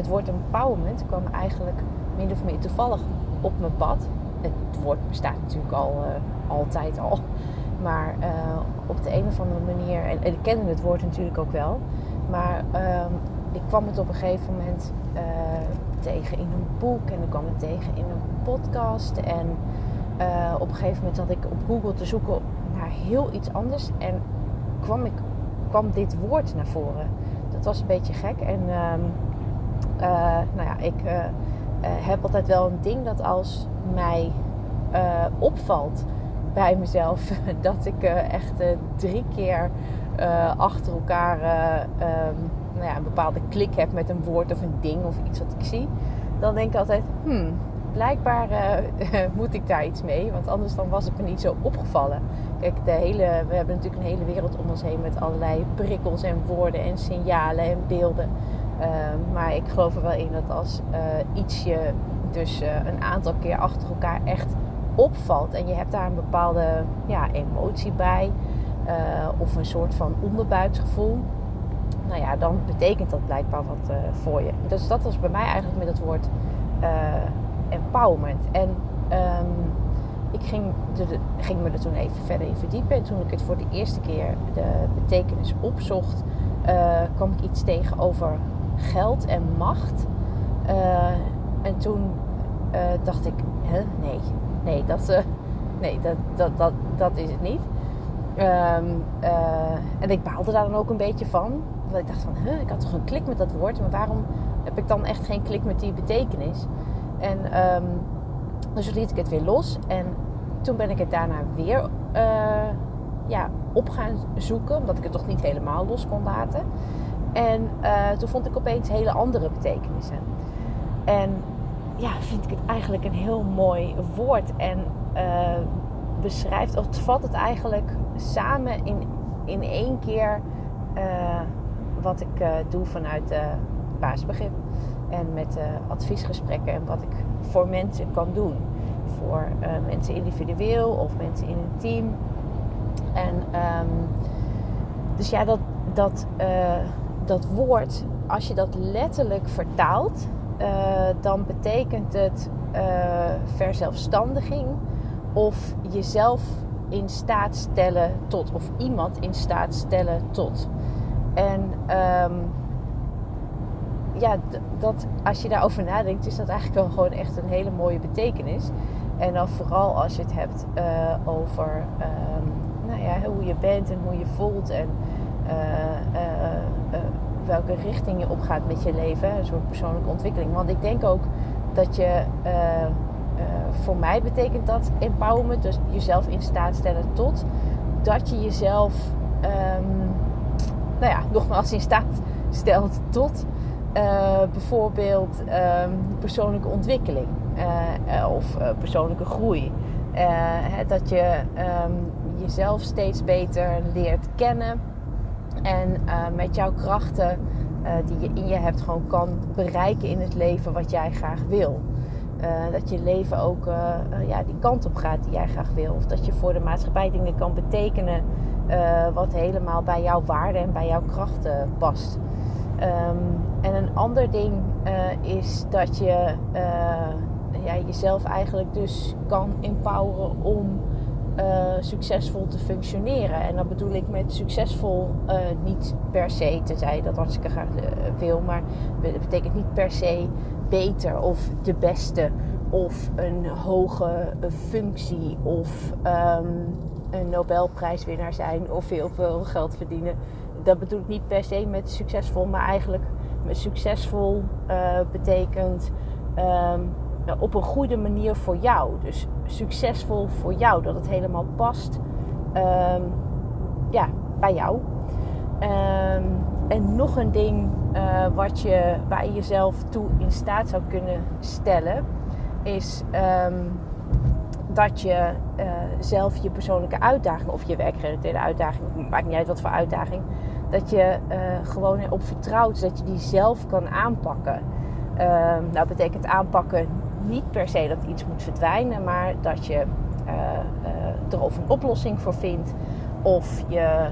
het woord empowerment kwam eigenlijk min of meer toevallig op mijn pad. Het woord bestaat natuurlijk al uh, altijd al. Maar uh, op de een of andere manier, en, ik kende het woord natuurlijk ook wel. Maar um, ik kwam het op een gegeven moment uh, tegen in een boek en ik kwam het tegen in een podcast. En op een gegeven moment zat ik op Google te zoeken naar heel iets anders. En kwam, ik, kwam dit woord naar voren. Dat was een beetje gek. En um, nou ja, ik heb altijd wel een ding dat als mij opvalt bij mezelf dat ik echt drie keer achter elkaar um, nou ja, een bepaalde klik heb met een woord of een ding of iets wat ik zie. Dan denk ik altijd, hmm, blijkbaar moet ik daar iets mee. Want anders dan was het me niet zo opgevallen. Kijk, de hele, we hebben natuurlijk een hele wereld om ons heen met allerlei prikkels en woorden en signalen en beelden. Ehm, maar ik geloof er wel in dat als iets je dus een aantal keer achter elkaar echt opvalt en je hebt daar een bepaalde ja, emotie bij uh, of een soort van onderbuiksgevoel, nou ja, dan betekent dat blijkbaar wat uh, voor je. Dus dat was bij mij eigenlijk met het woord uh, empowerment. En um, ik ging, de, ging me er toen even verder in verdiepen. En toen ik het voor de eerste keer de betekenis opzocht, kwam ik iets tegen over geld en macht. en toen dacht ik, hè, nee, nee, dat, uh, nee dat, dat, dat, dat is het niet. Uh, en ik baalde daar dan ook een beetje van. Want ik dacht van, ik had toch een klik met dat woord. Maar waarom heb ik dan echt geen klik met die betekenis? En um, dus liet ik het weer los. En toen ben ik het daarna weer ja, op gaan zoeken. Omdat ik het toch niet helemaal los kon laten. En uh, toen vond ik opeens hele andere betekenissen. En ja, vind ik het eigenlijk een heel mooi woord. En uh, beschrijft, of vat het eigenlijk samen in, in één keer uh, wat ik doe vanuit baasbegrip. En met adviesgesprekken en wat ik voor mensen kan doen. Voor mensen individueel of mensen in een team. En um, dus ja, dat, dat, dat woord, als je dat letterlijk vertaalt, uh, dan betekent het uh, verzelfstandiging of jezelf in staat stellen tot, of iemand in staat stellen tot. En um, ja, dat, als je daarover nadenkt, is dat eigenlijk wel gewoon echt een hele mooie betekenis. En dan vooral als je het hebt uh, over um, nou ja, hoe je bent en hoe je voelt en welke richting je opgaat met je leven. Een soort persoonlijke ontwikkeling. Want ik denk ook dat je, voor mij betekent dat empowerment, dus jezelf in staat stellen tot, dat je jezelf, um, nou ja, nogmaals in staat stelt tot bijvoorbeeld um, persoonlijke ontwikkeling of persoonlijke groei. Hè, dat je um, jezelf steeds beter leert kennen en uh, met jouw krachten uh, die je in je hebt, gewoon kan bereiken in het leven wat jij graag wil. Uh, dat je leven ook ja, die kant op gaat die jij graag wil. Of dat je voor de maatschappij dingen kan betekenen wat helemaal bij jouw waarden en bij jouw krachten past. Um, en een ander ding is dat je ja, jezelf eigenlijk dus kan empoweren om uh, succesvol te functioneren. En dat bedoel ik met succesvol uh, niet per se, tenzij je dat hartstikke graag uh, wil, maar dat betekent niet per se beter of de beste of een hoge functie of um, een Nobelprijswinnaar zijn of heel veel geld verdienen. Dat bedoel ik niet per se met succesvol, maar eigenlijk met succesvol betekent um, op een goede manier voor jou. Dus succesvol voor jou, dat het helemaal past um, ja, bij jou. Um, en nog een ding uh, wat je, waar je jezelf toe in staat zou kunnen stellen, is um, dat je uh, zelf je persoonlijke uitdaging of je werkgerelateerde uitdaging, maakt niet uit wat voor uitdaging, dat je uh, gewoon erop vertrouwt dat je die zelf kan aanpakken. nou betekent aanpakken niet per se dat iets moet verdwijnen, maar dat je uh, er of een oplossing voor vindt. Of je,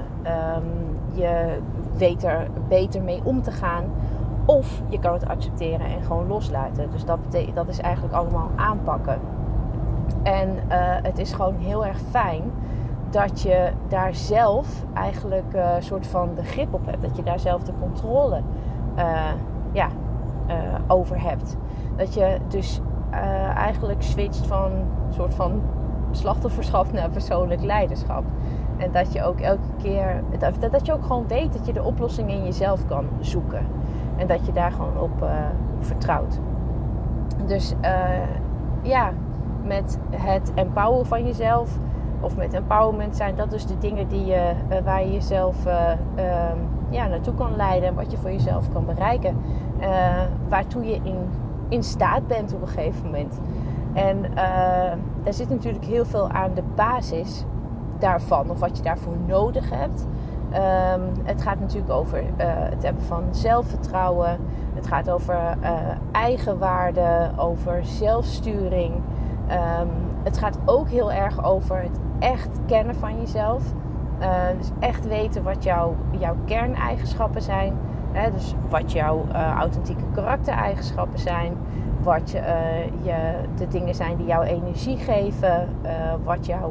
um, je weet er beter mee om te gaan. Of je kan het accepteren en gewoon loslaten. Dus dat, dat is eigenlijk allemaal aanpakken. En uh, het is gewoon heel erg fijn dat je daar zelf eigenlijk een soort van de grip op hebt. Dat je daar zelf de controle ja, over hebt. Dat je dus eigenlijk switcht van soort van slachtofferschap naar persoonlijk leiderschap. En dat je ook elke keer, dat, dat je ook gewoon weet dat je de oplossing in jezelf kan zoeken. En dat je daar gewoon op, uh, vertrouwt. Dus uh, ja, met het empoweren van jezelf of met empowerment zijn dat dus de dingen die je, waar je jezelf ehm, ja, naartoe kan leiden. Wat je voor jezelf kan bereiken. waartoe je in, in staat bent op een gegeven moment. En daar zit natuurlijk heel veel aan de basis daarvan. Of wat je daarvoor nodig hebt. Um, het gaat natuurlijk over uh, het hebben van zelfvertrouwen. Het gaat over uh, eigenwaarde, over zelfsturing. Um, het gaat ook heel erg over het echt kennen van jezelf. Uh, dus echt weten wat jouw kerneigenschappen zijn. Dus wat jouw authentieke karaktereigenschappen zijn. Wat je, je, de dingen zijn die jouw energie geven. wat jouw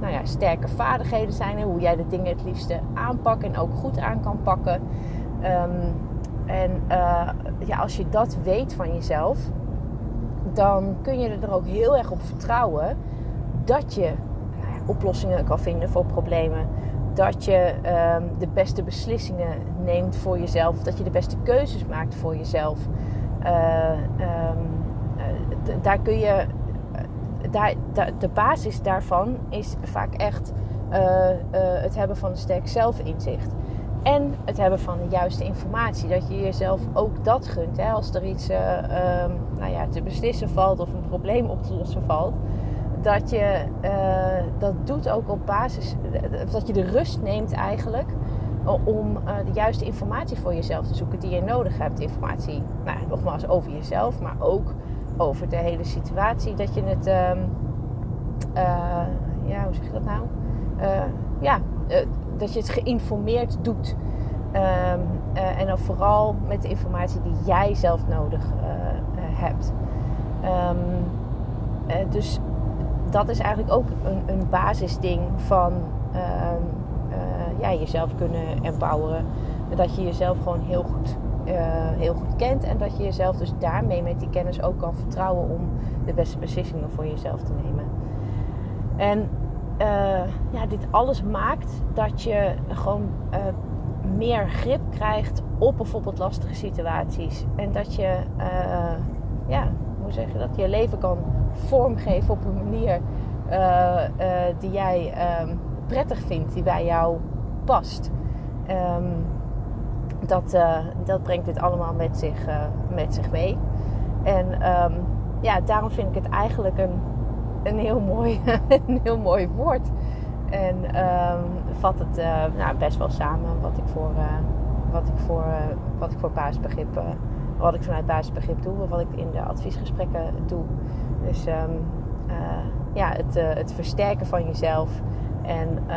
nou ja, sterke vaardigheden zijn en hoe jij de dingen het liefste aanpakt en ook goed aan kan pakken. Um, en ja, als je dat weet van jezelf, dan kun je er ook heel erg op vertrouwen dat je nou ja, oplossingen kan vinden voor problemen. Dat je um, de beste beslissingen neemt voor jezelf. Dat je de beste keuzes maakt voor jezelf. Uh, um, uh, daar kun je daar, de basis daarvan is vaak echt het hebben van een sterk zelfinzicht. En het hebben van de juiste informatie. Dat je jezelf ook dat gunt. Hè? Als er iets uh, nou ja, te beslissen valt of een probleem op te lossen valt. Dat je dat doet ook op basis. Dat je de rust neemt eigenlijk. Om de juiste informatie voor jezelf te zoeken die je nodig hebt. Informatie, nou, nogmaals over jezelf, maar ook over de hele situatie. Dat je het, uh, ja, hoe zeg je dat nou? Ja, dat je het geïnformeerd doet. Um, en dan vooral met de informatie die jij zelf nodig hebt. Um, dus dat is eigenlijk ook een, een basisding van ja, jezelf kunnen empoweren. Dat je jezelf gewoon heel goed uh, heel goed kent. En dat je jezelf dus daarmee met die kennis ook kan vertrouwen om de beste beslissingen voor jezelf te nemen. En uh, ja, dit alles maakt dat je gewoon meer grip krijgt op bijvoorbeeld lastige situaties. En dat je, ja, hoe zeg je dat? Je leven kan vormgeven op een manier die jij um, prettig vindt, die bij jou past. Um, dat, uh, dat brengt dit allemaal met zich, met zich mee. En um, ja, daarom vind ik het eigenlijk een, een, heel, mooi, een heel mooi woord. En vat het nou, best wel samen wat ik voor, wat ik voor, wat ik voor basisbegrip, wat ik vanuit basisbegrip doe, wat ik in de adviesgesprekken doe. Dus um, ja, het, het versterken van jezelf en uh,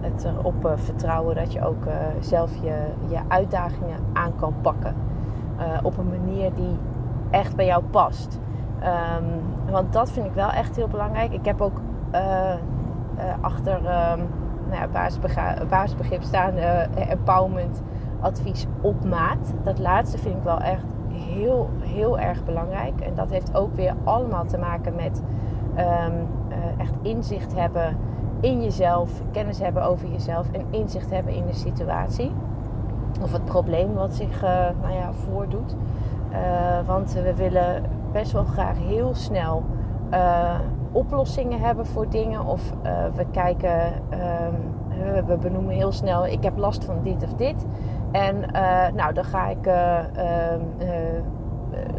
het erop vertrouwen dat je ook zelf je, je uitdagingen aan kan pakken. op een manier die echt bij jou past. Um, want dat vind ik wel echt heel belangrijk. Ik heb ook achter um, nou ja, basisbegrip, basisbegrip staan empowerment advies op maat. Dat laatste vind ik wel echt heel, heel erg belangrijk. En dat heeft ook weer allemaal te maken met um, echt inzicht hebben in jezelf, kennis hebben over jezelf en inzicht hebben in de situatie. Of het probleem wat zich uh, nou ja, voordoet. Uh, want we willen best wel graag heel snel oplossingen hebben voor dingen. Of we kijken, ehm, we benoemen heel snel, ik heb last van dit of dit. En nou, dan ga ik ehm,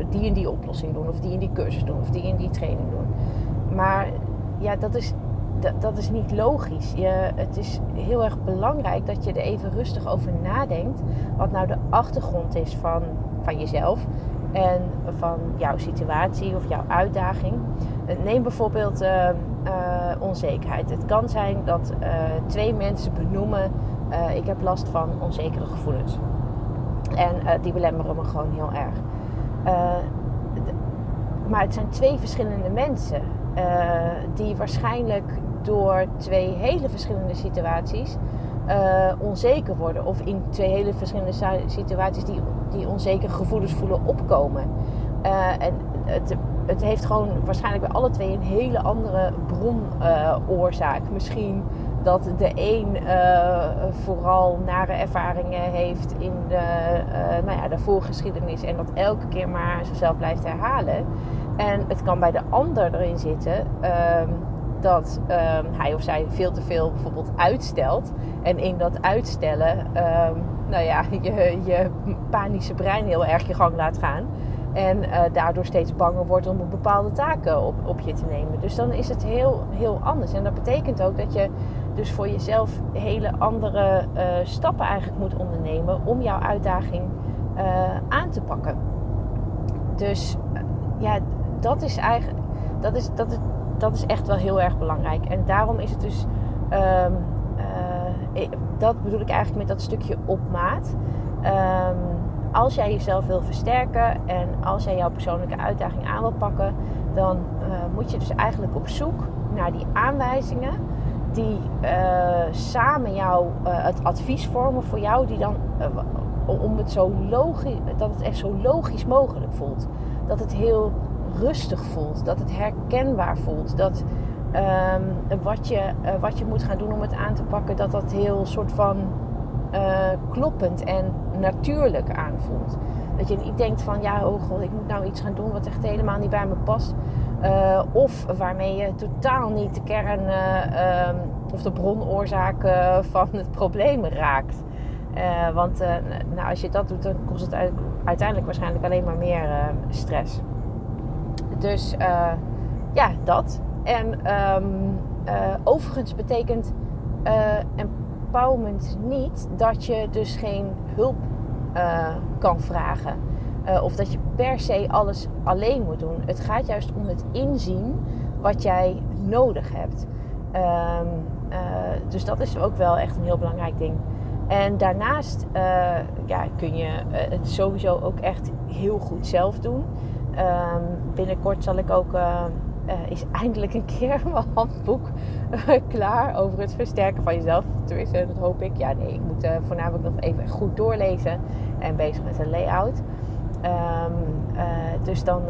die en die oplossing doen. Of die en die cursus doen. Of die en die training doen. Maar ja, dat is dat is niet logisch. Je, het is heel erg belangrijk dat je er even rustig over nadenkt. Wat nou de achtergrond is van, van jezelf en van jouw situatie of jouw uitdaging. Neem bijvoorbeeld uh, onzekerheid. Het kan zijn dat twee mensen benoemen: ik heb last van onzekere gevoelens. En die belemmeren me gewoon heel erg. maar het zijn twee verschillende mensen. die waarschijnlijk door twee hele verschillende situaties onzeker worden. Of in twee hele verschillende situaties die, die onzekere gevoelens voelen opkomen. en het, het heeft gewoon waarschijnlijk bij alle twee een hele andere bronoorzaak. Misschien dat de een uh, vooral nare ervaringen heeft in de, uh, nou ja, de voorgeschiedenis en dat elke keer maar zichzelf blijft herhalen. En het kan bij de ander erin zitten uh, dat ehm, hij of zij veel te veel bijvoorbeeld uitstelt. En in dat uitstellen, ehm, nou ja, je, je panische brein heel erg je gang laat gaan. En uh, daardoor steeds banger wordt om bepaalde taken op, op je te nemen. Dus dan is het heel, heel anders. En dat betekent ook dat je dus voor jezelf hele andere uh, stappen eigenlijk moet ondernemen om jouw uitdaging uh, aan te pakken. Dus ja, dat is eigenlijk. Dat is, dat, is, dat is echt wel heel erg belangrijk. En daarom is het dus. Um, dat bedoel ik eigenlijk met dat stukje op maat. Um, als jij jezelf wil versterken en als jij jouw persoonlijke uitdaging aan wil pakken, dan moet je dus eigenlijk op zoek naar die aanwijzingen die uh, samen jou uh, het advies vormen voor jou, die dan om het zo logisch, dat het echt zo logisch mogelijk voelt. Dat het heel rustig voelt, dat het herkenbaar voelt, dat um, wat, je, wat je moet gaan doen om het aan te pakken, dat dat heel soort van kloppend en natuurlijk aanvoelt. Dat je niet denkt van ja, oh god, ik moet nou iets gaan doen wat echt helemaal niet bij me past. Uh, of waarmee je totaal niet de kern uh, um, of de bronoorzaak van het probleem raakt. want nou, als je dat doet, dan kost het uiteindelijk waarschijnlijk alleen maar meer stress. Dus ja, dat. En um, overigens betekent en empowerment niet dat je dus geen hulp uh, kan vragen. Uh, of dat je per se alles alleen moet doen. Het gaat juist om het inzien wat jij nodig hebt. Um, uh, dus dat is ook wel echt een heel belangrijk ding. En daarnaast ja, kun je het sowieso ook echt heel goed zelf doen. Um, binnenkort zal ik ook is eindelijk een keer mijn handboek klaar over het versterken van jezelf. Tenminste, dat hoop ik. Ja, nee, ik moet voornamelijk nog even goed doorlezen en bezig met een layout. Um, dus dan,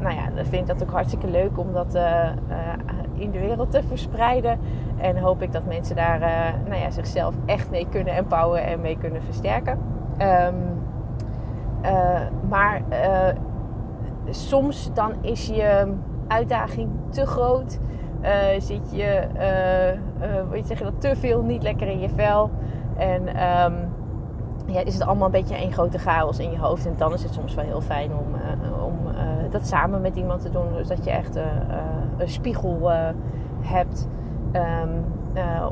nou ja, vind ik dat ook hartstikke leuk om dat in de wereld te verspreiden. En hoop ik dat mensen daar nou ja, zichzelf echt mee kunnen empoweren en mee kunnen versterken. Um, maar soms dan is je uitdaging te groot? Zit je, zeg je dat, te veel niet lekker in je vel? En um, ja, is het allemaal een beetje een grote chaos in je hoofd? En dan is het soms wel heel fijn om, om dat samen met iemand te doen. Dus dat je echt een spiegel hebt. Um,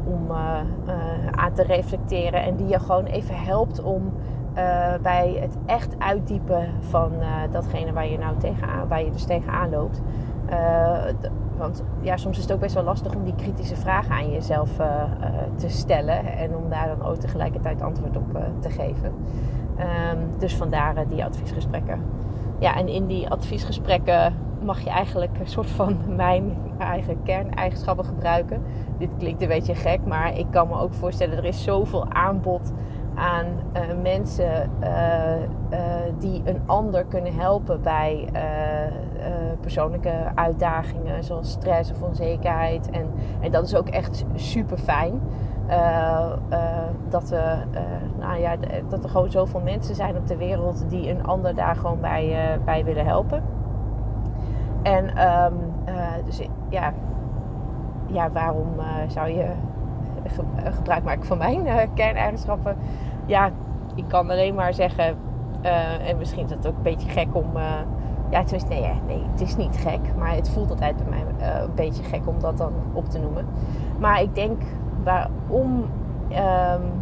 om aan te reflecteren en die je gewoon even helpt om bij het echt uitdiepen van datgene waar je nou tegenaan, waar je dus tegenaan loopt, want ja, soms is het ook best wel lastig om die kritische vragen aan jezelf uh, uh, te stellen. En om daar dan ook tegelijkertijd antwoord op te geven. Um, dus vandaar die adviesgesprekken. Ja, en in die adviesgesprekken mag je eigenlijk een soort van mijn eigen kerneigenschappen gebruiken. Dit klinkt een beetje gek, maar ik kan me ook voorstellen, er is zoveel aanbod aan uh, mensen uh, uh, die een ander kunnen helpen bij persoonlijke uitdagingen zoals stress of onzekerheid. En, en dat is ook echt super fijn. dat, we, nou ja, dat er gewoon zoveel mensen zijn op de wereld die een ander daar gewoon bij, bij willen helpen. En um, dus ja, ja waarom zou je gebruik maken van mijn kerneigenschappen? ja, ik kan alleen maar zeggen, uh, en misschien is het ook een beetje gek om. Uh, ja, tenminste, nee, nee, het is niet gek, maar het voelt altijd bij mij een beetje gek om dat dan op te noemen. Maar ik denk waarom um,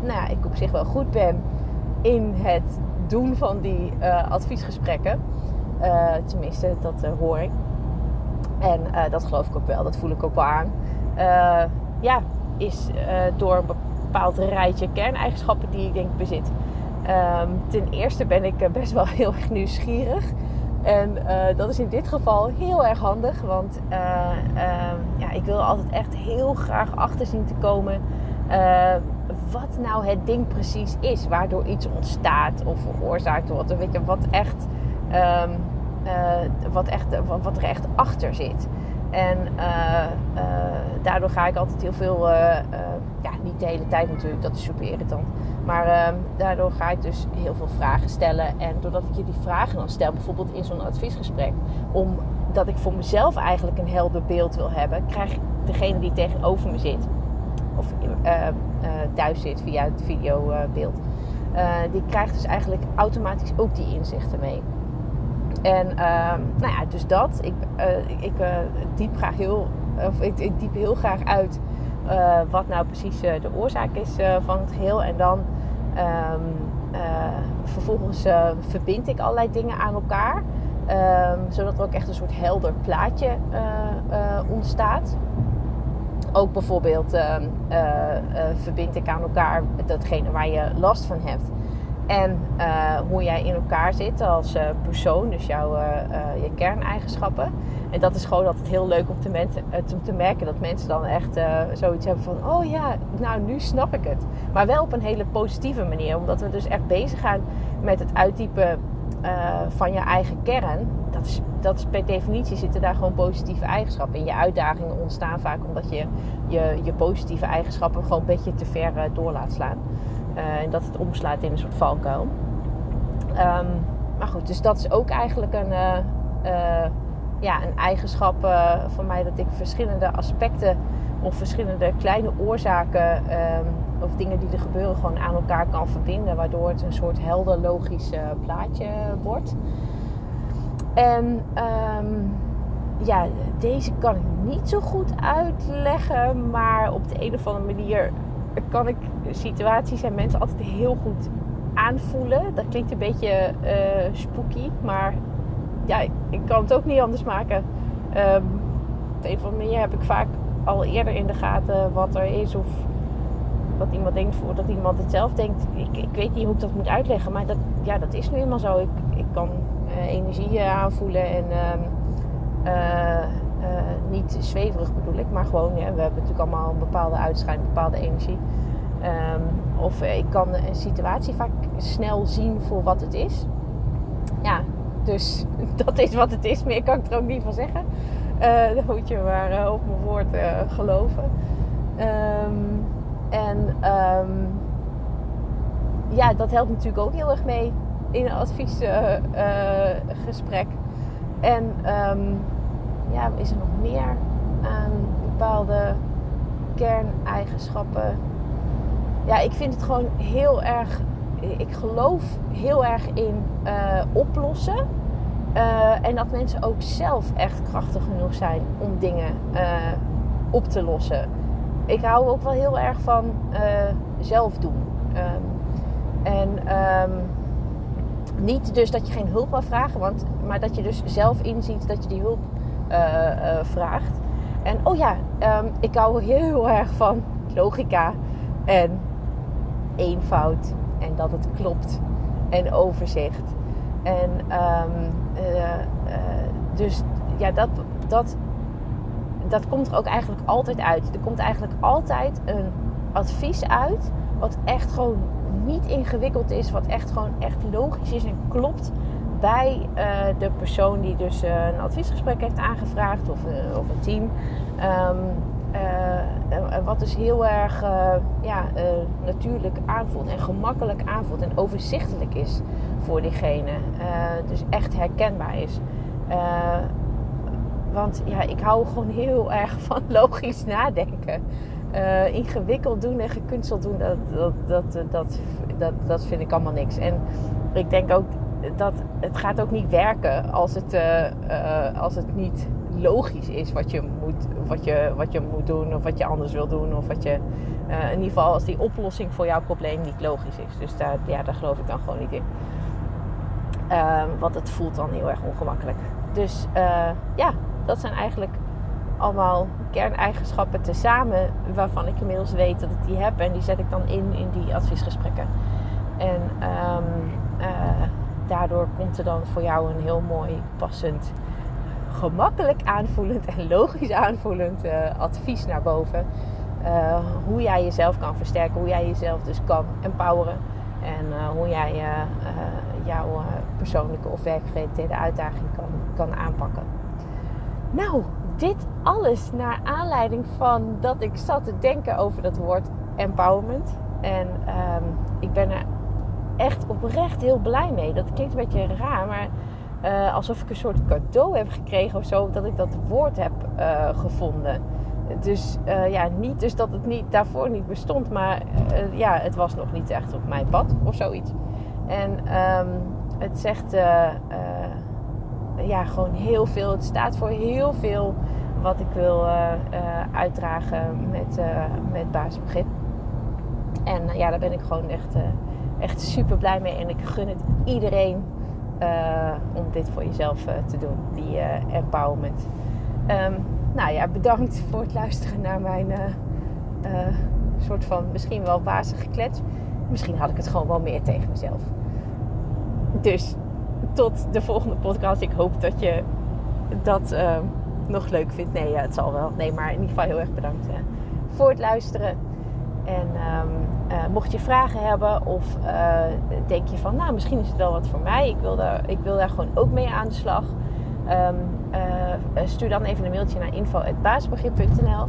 nou ja, ik op zich wel goed ben in het doen van die adviesgesprekken. tenminste, dat hoor ik. En dat geloof ik ook wel, dat voel ik ook wel aan. ja, is door bepaald rijtje kerneigenschappen die ik denk bezit. Ehm, ten eerste ben ik best wel heel erg nieuwsgierig. En dat is in dit geval heel erg handig. Want ehm, ja, ik wil altijd echt heel graag achter zien te komen wat nou het ding precies is. Waardoor iets ontstaat of veroorzaakt wordt. Weet je, wat echt, um, wat, echt, wat er echt achter zit. En uh, uh, daardoor ga ik altijd heel veel, uh, ja, niet de hele tijd natuurlijk, dat is super irritant. Maar ehm, daardoor ga ik dus heel veel vragen stellen. En doordat ik je die vragen dan stel, bijvoorbeeld in zo'n adviesgesprek, omdat ik voor mezelf eigenlijk een helder beeld wil hebben, krijg degene die tegenover me zit, of thuis zit via het videobeeld, die krijgt dus eigenlijk automatisch ook die inzichten mee. En uh, nou ja, dus dat. Ik, uh, ik uh, diep graag heel, of ik, ik diep heel graag uit uh, wat nou precies de oorzaak is van het geheel. En dan um, vervolgens verbind ik allerlei dingen aan elkaar. Um, zodat er ook echt een soort helder plaatje ontstaat. Ook bijvoorbeeld ehm, verbind ik aan elkaar datgene waar je last van hebt en uh, hoe jij in elkaar zit als uh, persoon, dus jouw uh, je kerneigenschappen. En dat is gewoon altijd heel leuk om te, merken dat mensen dan echt zoiets hebben van: oh ja, nou nu snap ik het. Maar wel op een hele positieve manier, omdat we dus echt bezig gaan met het uittypen van je eigen kern. Dat is, dat is per definitie zitten daar gewoon positieve eigenschappen. En je uitdagingen ontstaan vaak omdat je je, je positieve eigenschappen gewoon een beetje te ver door laat slaan. Uh, en dat het omslaat in een soort valkuil. Um, maar goed, dus dat is ook eigenlijk een, uh, uh, ja, een eigenschap van mij dat ik verschillende aspecten of verschillende kleine oorzaken um, of dingen die er gebeuren gewoon aan elkaar kan verbinden, waardoor het een soort helder logisch plaatje wordt. En um, ja, deze kan ik niet zo goed uitleggen, maar op de een of andere manier kan ik situaties en mensen altijd heel goed aanvoelen. Dat klinkt een beetje uh, spooky, maar ja, ik kan het ook niet anders maken. Um, op een of andere manier heb ik vaak al eerder in de gaten wat er is of wat iemand denkt voordat iemand het zelf denkt. Ik, ik weet niet hoe ik dat moet uitleggen, maar dat, ja, dat is nu eenmaal zo. Ik, ik kan uh, energie aanvoelen en um, uh, uh, niet zweverig bedoel ik, maar gewoon, ja, we hebben natuurlijk allemaal een bepaalde uitschijn, bepaalde energie. Um, of ik kan een situatie vaak snel zien voor wat het is. Ja, dus dat is wat het is. Meer kan ik er ook niet van zeggen. Uh, dan moet je maar uh, op mijn woord geloven. Um, en um, ja, dat helpt natuurlijk ook heel erg mee in een adviesgesprek. en ja, is er nog meer bepaalde kerneigenschappen? Ja, ik vind het gewoon heel erg. Ik geloof heel erg in uh, oplossen. Uh, en dat mensen ook zelf echt krachtig genoeg zijn om dingen uh, op te lossen. Ik hou ook wel heel erg van zelf doen. Um, en um, niet dus dat je geen hulp mag vragen, want, maar dat je dus zelf inziet dat je die hulp vraagt. En oh ja, um, ik hou heel erg van logica en eenvoud en dat het klopt en overzicht. En um, uh, dus ja, dat, dat, dat komt er ook eigenlijk altijd uit. Er komt eigenlijk altijd een advies uit wat echt gewoon niet ingewikkeld is, wat echt gewoon echt logisch is en klopt bij uh, de persoon die dus uh, een adviesgesprek heeft aangevraagd of, uh, of een team. Um, wat dus heel erg ja, natuurlijk aanvoelt en gemakkelijk aanvoelt en overzichtelijk is voor diegene. dus echt herkenbaar is. want ja, ik hou gewoon heel erg van logisch nadenken. ingewikkeld doen en gekunsteld doen, dat, dat, dat, dat, dat, dat vind ik allemaal niks. En ik denk ook dat het gaat ook niet werken als het, uh, uh, als het niet logisch is wat je, moet, wat, je, wat je moet doen of wat je anders wil doen. Of wat je, uh, in ieder geval als die oplossing voor jouw probleem niet logisch is. Dus daar, ja, daar geloof ik dan gewoon niet in. Ehm, want het voelt dan heel erg ongemakkelijk. Dus ja, dat zijn eigenlijk allemaal kerneigenschappen tezamen waarvan ik inmiddels weet dat ik die heb. En die zet ik dan in in die adviesgesprekken. En ehm, daardoor komt er dan voor jou een heel mooi passend gemakkelijk aanvoelend en logisch aanvoelend advies naar boven. hoe jij jezelf kan versterken, hoe jij jezelf dus kan empoweren. En hoe jij jouw persoonlijke of werkgerelateerde uitdaging kan, kan aanpakken. Nou, dit alles naar aanleiding van dat ik zat te denken over dat woord empowerment. En um, ik ben er echt oprecht heel blij mee. Dat klinkt een beetje raar, maar uh, alsof ik een soort cadeau heb gekregen of zo, dat ik dat woord heb uh, gevonden. Dus uh, ja, niet dus dat het niet, daarvoor niet bestond, maar ja, het was nog niet echt op mijn pad of zoiets. En um, het zegt ja, gewoon heel veel. Het staat voor heel veel wat ik wil uitdragen met, met basisbegrip. En ja, daar ben ik gewoon echt, echt super blij mee. En ik gun het iedereen om dit voor jezelf te doen, die empowerment. Um, nou ja, bedankt voor het luisteren naar mijn soort van misschien wel wazige klets. Misschien had ik het gewoon wel meer tegen mezelf. Dus tot de volgende podcast. Ik hoop dat je dat nog leuk vindt. Nee, het zal wel. Nee, maar in ieder geval heel erg bedankt voor het luisteren. En um, uh, mocht je vragen hebben of denk je van, nou, misschien is het wel wat voor mij. Ik wil daar, ik wil daar gewoon ook mee aan de slag. Um, stuur dan even een mailtje naar info.basisbegrip.nl.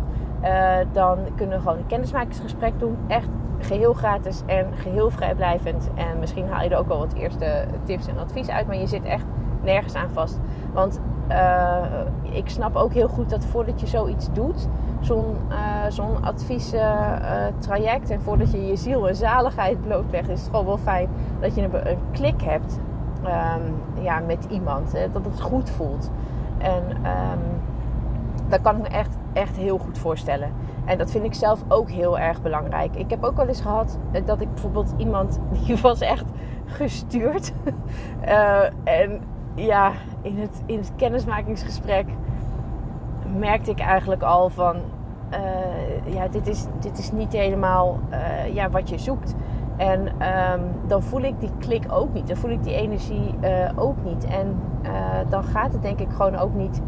dan kunnen we gewoon een kennismakingsgesprek doen. Echt geheel gratis en geheel vrijblijvend. En misschien haal je er ook wel wat eerste tips en advies uit, maar je zit echt nergens aan vast. Want uh, ik snap ook heel goed dat voordat je zoiets doet, zo'n uh, zo'n adviestraject uh, en voordat je je ziel en zaligheid blootlegt, is het gewoon wel fijn dat je een, klik hebt um, ja, met iemand. Hè, dat het goed voelt. En um, dat kan ik me echt, echt heel goed voorstellen. En dat vind ik zelf ook heel erg belangrijk. Ik heb ook wel eens gehad dat ik bijvoorbeeld iemand die was echt gestuurd. en ja, in het, in het kennismakingsgesprek merkte ik eigenlijk al van uh, ja, dit is, dit is niet helemaal uh, ja, wat je zoekt. En um, dan voel ik die klik ook niet. Dan voel ik die energie ook niet. En dan gaat het denk ik gewoon ook niet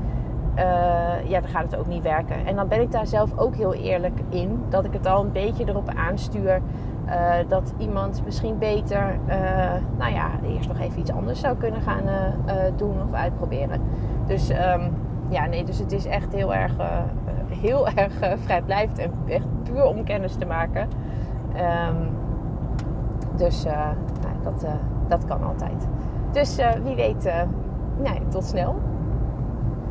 ja, dan gaat het ook niet werken. En dan ben ik daar zelf ook heel eerlijk in. Dat ik het al een beetje erop aanstuur. Uh, dat iemand misschien beter, uh, nou ja, eerst nog even iets anders zou kunnen gaan doen of uitproberen. Dus um, ja, nee, dus het is echt heel erg, heel erg vrijblijvend en echt puur om kennis te maken. Um, dus nou, dat, dat kan altijd. Dus wie weet, nee, tot snel.